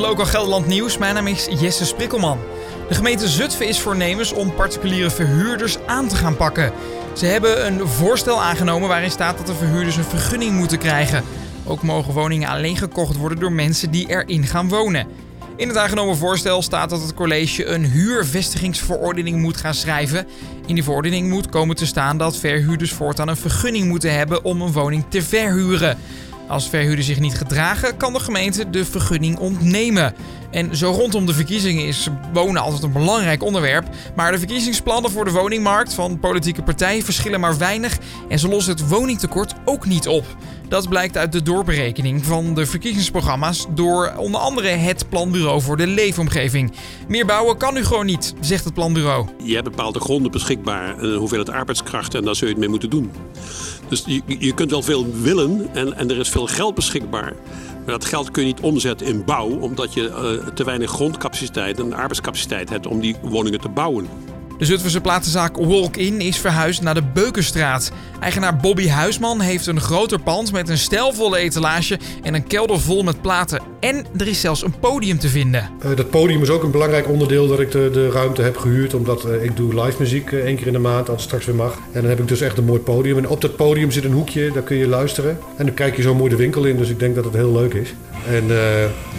Local Gelderland Nieuws. Mijn naam is Jesse Sprikkelman. De gemeente Zutphen is voornemens om particuliere verhuurders aan te gaan pakken. Ze hebben een voorstel aangenomen waarin staat dat de verhuurders een vergunning moeten krijgen. Ook mogen woningen alleen gekocht worden door mensen die erin gaan wonen. In het aangenomen voorstel staat dat het college een huurvestigingsverordening moet gaan schrijven. In die verordening moet komen te staan dat verhuurders voortaan een vergunning moeten hebben om een woning te verhuren. Als verhuurders zich niet gedragen, kan de gemeente de vergunning ontnemen. En zo rondom de verkiezingen is wonen altijd een belangrijk onderwerp. Maar de verkiezingsplannen voor de woningmarkt van politieke partijen verschillen maar weinig en ze lossen het woningtekort ook niet op. Dat blijkt uit de doorberekening van de verkiezingsprogramma's door onder andere het Planbureau voor de Leefomgeving. Meer bouwen kan nu gewoon niet, zegt het planbureau. Je hebt bepaalde gronden beschikbaar, een hoeveelheid arbeidskrachten en daar zul je het mee moeten doen. Dus je, je kunt wel veel willen en, en er is veel geld beschikbaar. Maar dat geld kun je niet omzetten in bouw, omdat je uh, te weinig grondcapaciteit en arbeidscapaciteit hebt om die woningen te bouwen. De Zutphense platenzaak Walk-In is verhuisd naar de Beukenstraat. Eigenaar Bobby Huisman heeft een groter pand met een stijlvolle etalage en een kelder vol met platen. En er is zelfs een podium te vinden. Uh, dat podium is ook een belangrijk onderdeel dat ik de, de ruimte heb gehuurd. Omdat uh, ik doe live muziek uh, één keer in de maand, als het straks weer mag. En dan heb ik dus echt een mooi podium. En op dat podium zit een hoekje, daar kun je luisteren. En dan kijk je zo mooi de winkel in, dus ik denk dat het heel leuk is. En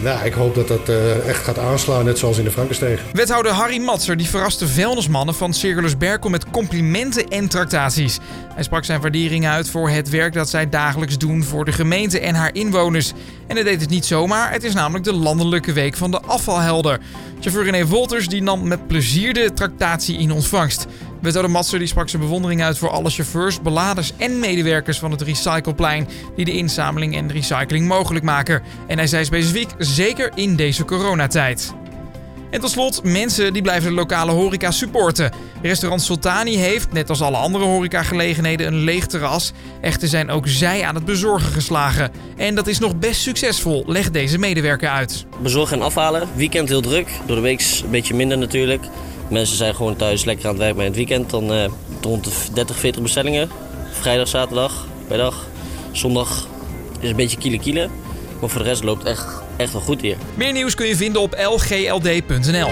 nou, ik hoop dat dat echt gaat aanslaan, net zoals in de Frankensteeg. Wethouder Harry Matser die verraste vuilnismannen van Circulus Berkel met complimenten en tractaties. Hij sprak zijn waardering uit voor het werk dat zij dagelijks doen voor de gemeente en haar inwoners. En hij deed het niet zomaar, het is namelijk de landelijke week van de afvalhelder. Chauffeur René Wolters die nam met plezier de tractatie in ontvangst. Wethouder Matser die sprak zijn bewondering uit voor alle chauffeurs, beladers en medewerkers van het recycleplein die de inzameling en recycling mogelijk maken. En hij zei specifiek zeker in deze coronatijd. En tot slot, mensen die blijven de lokale horeca supporten. Restaurant Sultani heeft, net als alle andere horecagelegenheden, een leeg terras. Echter zijn ook zij aan het bezorgen geslagen. En dat is nog best succesvol, legt deze medewerker uit. Bezorgen en afhalen. Weekend heel druk. Door de week een beetje minder natuurlijk. Mensen zijn gewoon thuis lekker aan het werk, in het weekend dan uh, rond de 30, 40 bestellingen. Vrijdag, zaterdag, bij dag. Zondag is een beetje kiele kiele. Maar voor de rest loopt echt, echt wel goed hier. Meer nieuws kun je vinden op lgld.nl.